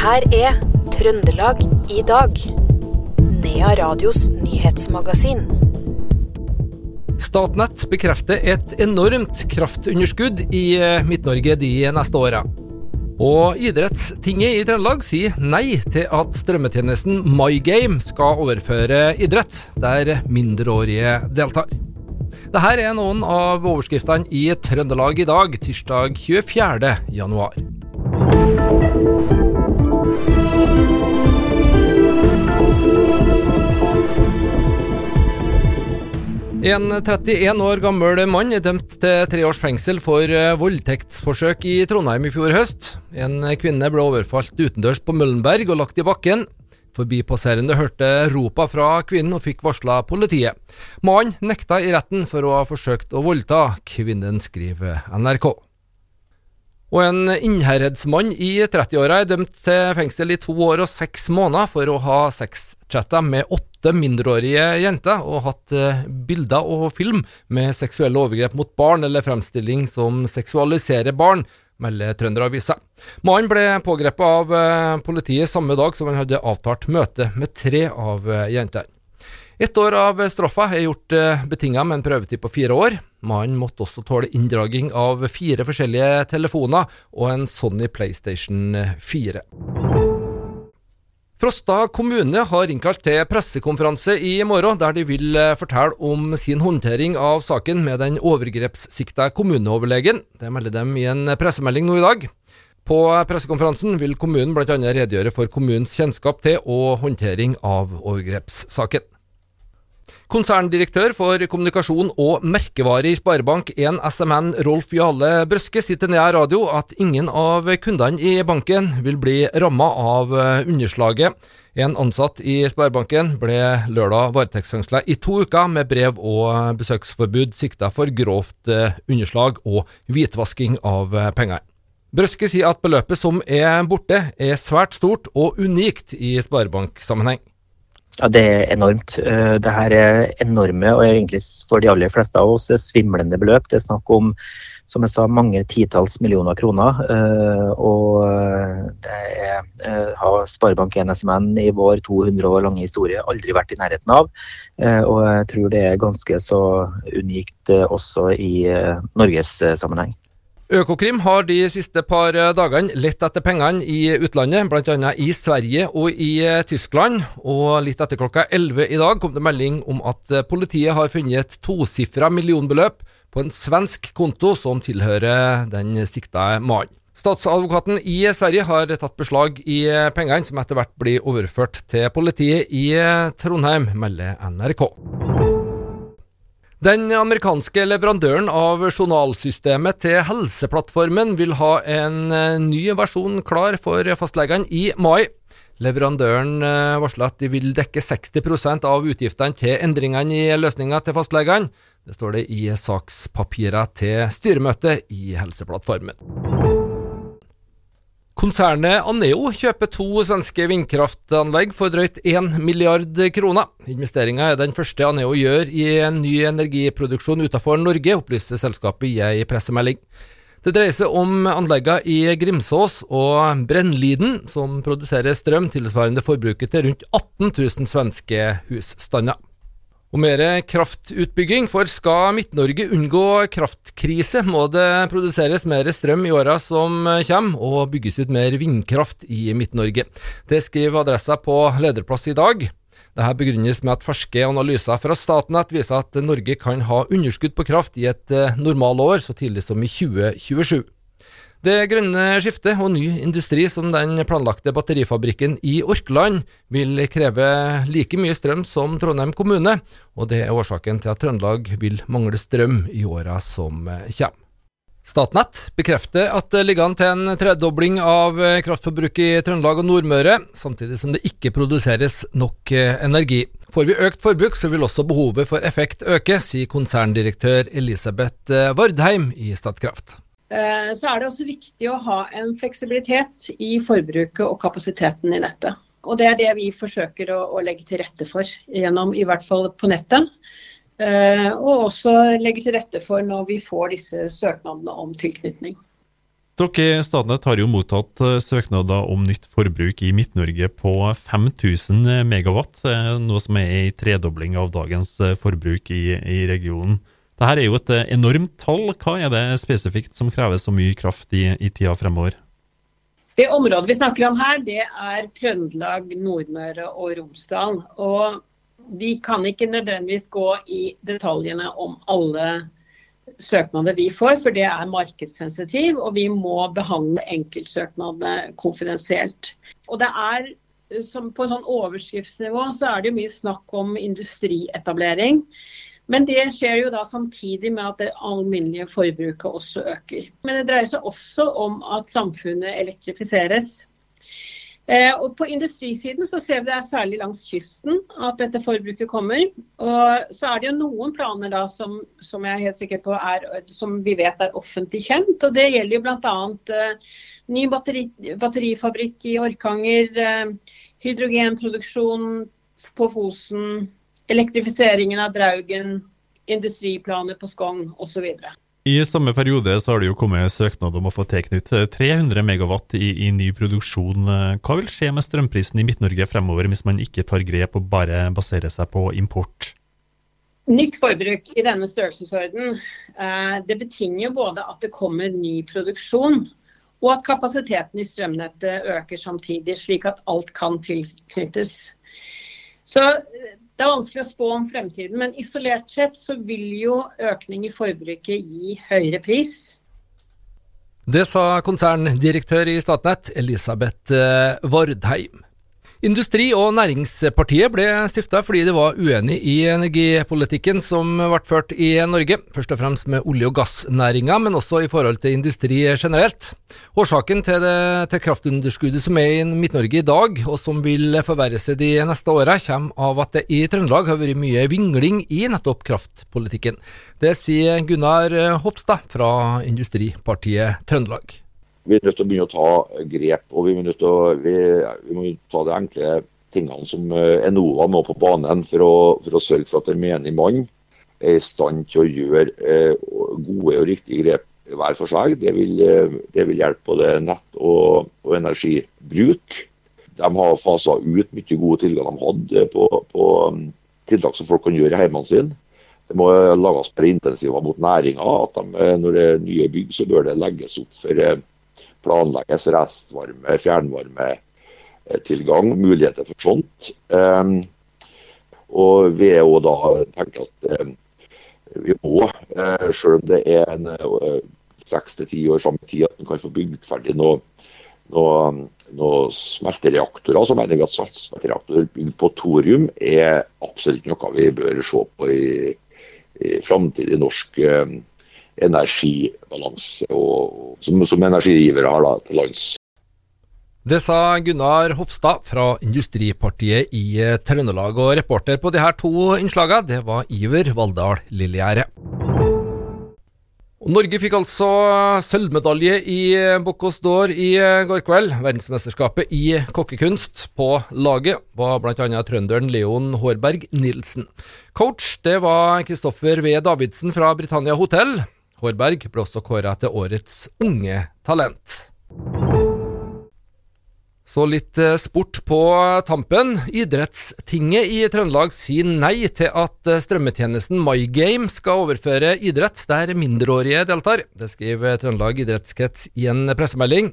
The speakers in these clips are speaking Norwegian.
Her er Trøndelag i dag. Nea Radios nyhetsmagasin. Statnett bekrefter et enormt kraftunderskudd i eh, Midt-Norge de neste åra. Og Idrettstinget i Trøndelag sier nei til at strømmetjenesten MyGame skal overføre idrett, der mindreårige deltar. Dette er noen av overskriftene i Trøndelag i dag, tirsdag 24. januar. En 31 år gammel mann er dømt til tre års fengsel for eh, voldtektsforsøk i Trondheim i fjor høst. En kvinne ble overfalt utendørs på Møllenberg og lagt i bakken. Forbipasserende hørte ropa fra kvinnen og fikk varsla politiet. Mannen nekta i retten for å ha forsøkt å voldta. Kvinnen skriver NRK. Og en Innherredsmann i 30-åra er dømt til fengsel i to år og seks måneder for å ha sexchatta med åtte mindreårige jenter og hatt eh, bilder og film med seksuelle overgrep mot barn eller fremstilling som seksualiserer barn, melder Trønderavisa. Mannen ble pågrepet av eh, politiet samme dag som han hadde avtalt møte med tre av eh, jentene. Ett år av straffa er gjort betinga med en prøvetid på fire år. Mannen måtte også tåle inndraging av fire forskjellige telefoner og en Sony PlayStation 4. Frosta kommune har innkalt til pressekonferanse i morgen, der de vil eh, fortelle om sin håndtering av saken med den overgrepssikta kommuneoverlegen. Det melder dem i en pressemelding nå i dag. På pressekonferansen vil kommunen bl.a. redegjøre for kommunens kjennskap til og håndtering av overgrepssaken. Konserndirektør for kommunikasjon og merkevare i Sparebank1 SMN, Rolf Jale Brøske, sier til Nea Radio at ingen av kundene i banken vil bli ramma av eh, underslaget. En ansatt i Sparebanken ble lørdag varetektsfengsla i to uker med brev og besøksforbud sikta for grovt eh, underslag og hvitvasking av eh, penger. Brøske sier at beløpet som er borte, er svært stort og unikt i sparebanksammenheng. Ja, Det er enormt. Eh, det her er enorme og egentlig for de aller fleste av oss er svimlende beløp. Det er snakk om som jeg sa, mange titalls millioner kroner. Eh, og eh, det er, har Sparebank1 SMN i vår 200 år lange historie aldri vært i nærheten av. Og jeg tror det er ganske så unikt også i Norges sammenheng. Økokrim har de siste par dagene lett etter pengene i utlandet, bl.a. i Sverige og i Tyskland. Og litt etter klokka 11 i dag kom det melding om at politiet har funnet et tosifra millionbeløp på en svensk konto som tilhører den sikta mannen. Statsadvokaten i Sverige har tatt beslag i pengene, som etter hvert blir overført til politiet i Trondheim, melder NRK. Den amerikanske leverandøren av journalsystemet til Helseplattformen vil ha en eh, ny versjon klar for fastlegene i mai. Leverandøren eh, varsler at de vil dekke 60% av utgiftene til endringene i løsninga til fastlegene. Det står det i sakspapirer til styremøtet i Helseplattformen. Konsernet Aneo kjøper to svenske vindkraftanlegg for drøyt 1 milliard kroner. Investeringa er den første Aneo gjør i en ny energiproduksjon utenfor Norge, opplyser selskapet i ei pressemelding. Det dreier seg om anleggene i Grimsås og Brennliden, som produserer strøm tilsvarende forbruket til rundt 18 000 svenske husstander. Og mer kraftutbygging, for skal Midt-Norge unngå kraftkrise, må det produseres mer strøm i åra som kommer, og bygges ut mer vindkraft i Midt-Norge. Det skriver Adressa på lederplass i dag. Dette begrunnes med at ferske analyser fra Statnett viser at Norge kan ha underskudd på kraft i et eh, normalår så tidlig som i 2027. Det grønne skiftet og ny industri som den planlagte batterifabrikken i Orkland vil kreve like mye strøm som Trondheim kommune, og det er årsaken til at Trøndelag vil mangle strøm i åra som kommer. Statnett bekrefter at det ligger an til en tredobling av kraftforbruket i Trøndelag og Nordmøre, samtidig som det ikke produseres nok energi. Får vi økt forbruk, så vil også behovet for effekt øke, sier konserndirektør Elisabeth Vardheim i Statkraft. Eh, så er det også viktig å ha en fleksibilitet i forbruket og kapasiteten i nettet. Og Det er det vi forsøker å, å legge til rette for, gjennom i hvert fall på nettet. Eh, og også legge til rette for når vi får disse søknadene om tilknytning. Dere i Statnett har jo mottatt eh, søknader om nytt forbruk i Midt-Norge på 5000 megawatt, noe som er en tredobling av dagens forbruk i, i regionen. Dette er jo et enormt tall. Hva er det spesifikt som krever så mye kraft i, i tida fremover? Det området vi snakker om her, det er Trøndelag, Nordmøre og Romsdal. Og vi kan ikke nødvendigvis gå i detaljene om alle søknader vi får, for det er markedssensitiv, og vi må behandle enkeltsøknadene konfidensielt. Og det er, som På sånn overskriftsnivå så er det mye snakk om industrietablering. Men det skjer jo da samtidig med at det alminnelige forbruket også øker. Men det dreier seg også om at samfunnet elektrifiseres. Eh, og På industrisiden så ser vi det er særlig langs kysten at dette forbruket kommer. Og Så er det jo noen planer da som, som jeg er helt sikker på er, som vi vet er offentlig kjent. og Det gjelder jo bl.a. Eh, ny batteri, batterifabrikk i Orkanger, eh, hydrogenproduksjon på Fosen, elektrifiseringen av Draugen, industriplaner på Skogn osv. I samme periode så har det jo kommet søknad om å få tilknytt 300 megawatt i, i, ny produksjon. Hva vil skje med strømprisen i Midt-Norge fremover hvis man ikke tar grep og bare baserer seg på import? Nytt forbruk i denne størrelsesorden eh, det betinger både at det kommer ny produksjon, og at kapasiteten i strømnettet øker samtidig, slik at alt kan tilknyttes. Så det er vanskelig å spå om fremtiden, men isolert sett så vil jo økning i forbruket gi høyere pris. Det sa konserndirektør i Statnett, Elisabeth Vordheim. Vardheim. Industri- og Næringspartiet ble stifta fordi det var uenig i energipolitikken som ble ført i Norge, først og fremst med olje- og gassnæringa, men også i forhold til industri generelt. Årsaken til, det, til kraftunderskuddet som er i Midt-Norge i dag, og som vil forverre seg de neste åra, kommer av at det i Trøndelag har vært mye vingling i nettopp kraftpolitikken. Det sier Gunnar Hopstad fra Industripartiet Trøndelag vi er nødt til å begynne å ta grep. og Vi, å, vi, vi må ta de enkle tingene som eh, Enova må på banen for å, for å sørge for at en menig mann er i stand til å gjøre eh, gode og riktige grep hver for seg. Det vil, eh, det vil hjelpe både nett og, og, energibruk. De har fasa ut mye gode tilgang de hadde på, på um, tiltak som folk kan gjøre i hjemmene sine. Det må lages mer intensiver mot næringa. at de, eh, Når det er nye bygg, så bør det legges opp for planlegges restvarme, fjernvarmetilgang, muligheter for sånt. Um, og vi er jo da tenker at um, vi må, uh, selv om det er en uh, seks til ti år i tid at man kan få bygd ferdig noe, noe, noe smeltereaktorer, så mener vi at smeltereaktorer bygd på thorium er absolutt noe vi bør se på i, i framtidig norsk um, energibalanse og, som, som energigivere har da, til lands. Det sa Gunnar Hofstad fra Industripartiet i eh, Trøndelag, og reporter på de her to innslagene, det var Iver Valldal Lillegjerde. Norge fikk altså sølvmedalje i Bocuse d'Or i eh, går kveld. Verdensmesterskapet i kokkekunst. På laget var bl.a. trønderen Leon Hårberg Nilsen. Coach det var Kristoffer V. Davidsen fra Britannia Hotell. Hårberg ble også kåra til årets unge talent. Så litt eh, sport på tampen. Idrettstinget i Trøndelag sier nei til at eh, strømmetjenesten MyGame skal overføre idrett der mindreårige deltar. Det skriver Trøndelag idrettskrets i en pressemelding.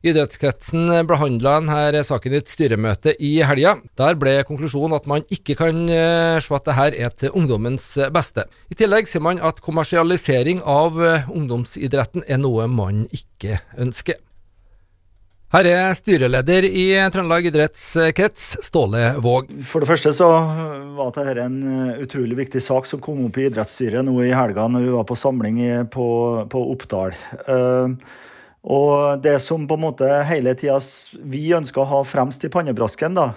Idrettskretsen behandla denne saken i et styremøte i helga. Der ble konklusjonen at man ikke kan eh, se at dette er til ungdommens beste. I tillegg sier man at kommersialisering av eh, ungdomsidretten er noe man ikke ønsker. Her er styreleder i Trøndelag idrettskrets, Ståle Våg. For det første så var dette en eh, utrolig viktig sak som kom opp i idrettsstyret nå i helga når vi var på samling på, på Oppdal. Uh, og det som på en måte hele tida vi ønsker å ha fremst i pannebrasken, da,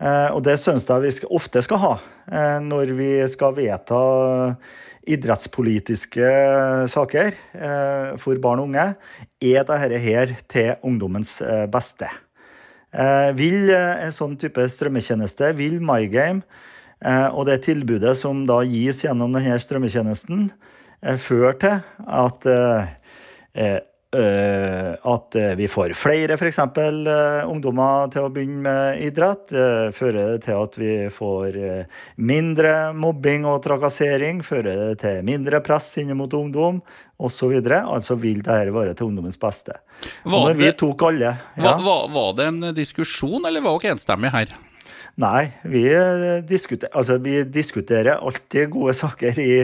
eh, og det syns jeg vi ofte skal ha eh, når vi skal vedta idrettspolitiske saker eh, for barn og unge, er dette her til ungdommens beste. Vil en sånn type strømmetjeneste, vil MyGame og det tilbudet som da gis gjennom denne strømmetjenesten, føre til at at uh, vi får flere f.eks. Uh, ungdommer til å begynne med idrett. Fører det til at vi får mindre mobbing og trakassering. Fører det til mindre press inn mot ungdom osv. Altså vil dette være til ungdommens beste. Var det, vi tok alle ja. var, var, var, det en diskusjon, eller var dere enstemmige her? Nei, vi diskuterer, altså, vi diskuterer alltid gode saker i,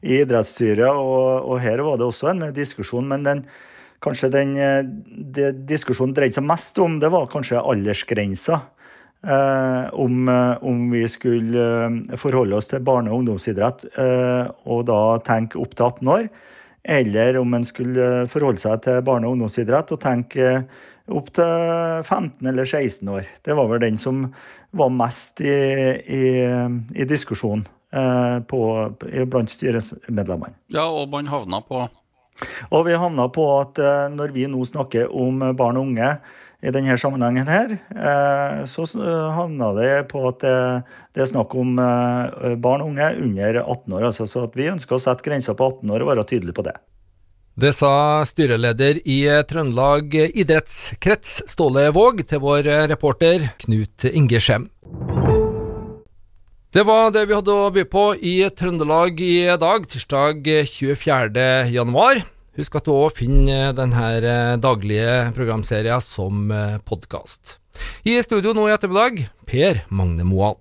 i idrettsstyret, og, og, her var det også en diskusjon. men den kanskje den eh, det diskusjonen dreide seg mest om, det var kanskje aldersgrensa. Eh, om, eh, om, vi skulle eh, forholde oss til barne- og ungdomsidrett eh, og da tenke opp til 18 år. Eller om en skulle forholde seg til barne- og ungdomsidrett og tenke opp til 15 eller 16 år. Det var vel den som var mest i, i, i diskusjonen eh, blant styremedlemmene. Ja, og man havna på og vi havna på at eh, når vi nå snakker om barn og unge i denne sammenhengen her, eh, så havna det på at det, er snakk om eh, barn og unge under 18 år. Altså, så vi ønsker å sette grensa på 18 år og være tydelige på det. Det sa styreleder i Trøndelag idrettskrets, Ståle Våg, til vår reporter Knut Inge Skjem. Det var det vi hadde å by på i Trøndelag i dag, tirsdag 24. Husk at du òg finner denne eh, daglige programserien som eh, podkast. I studio nå i ettermiddag, Per Magne Moan.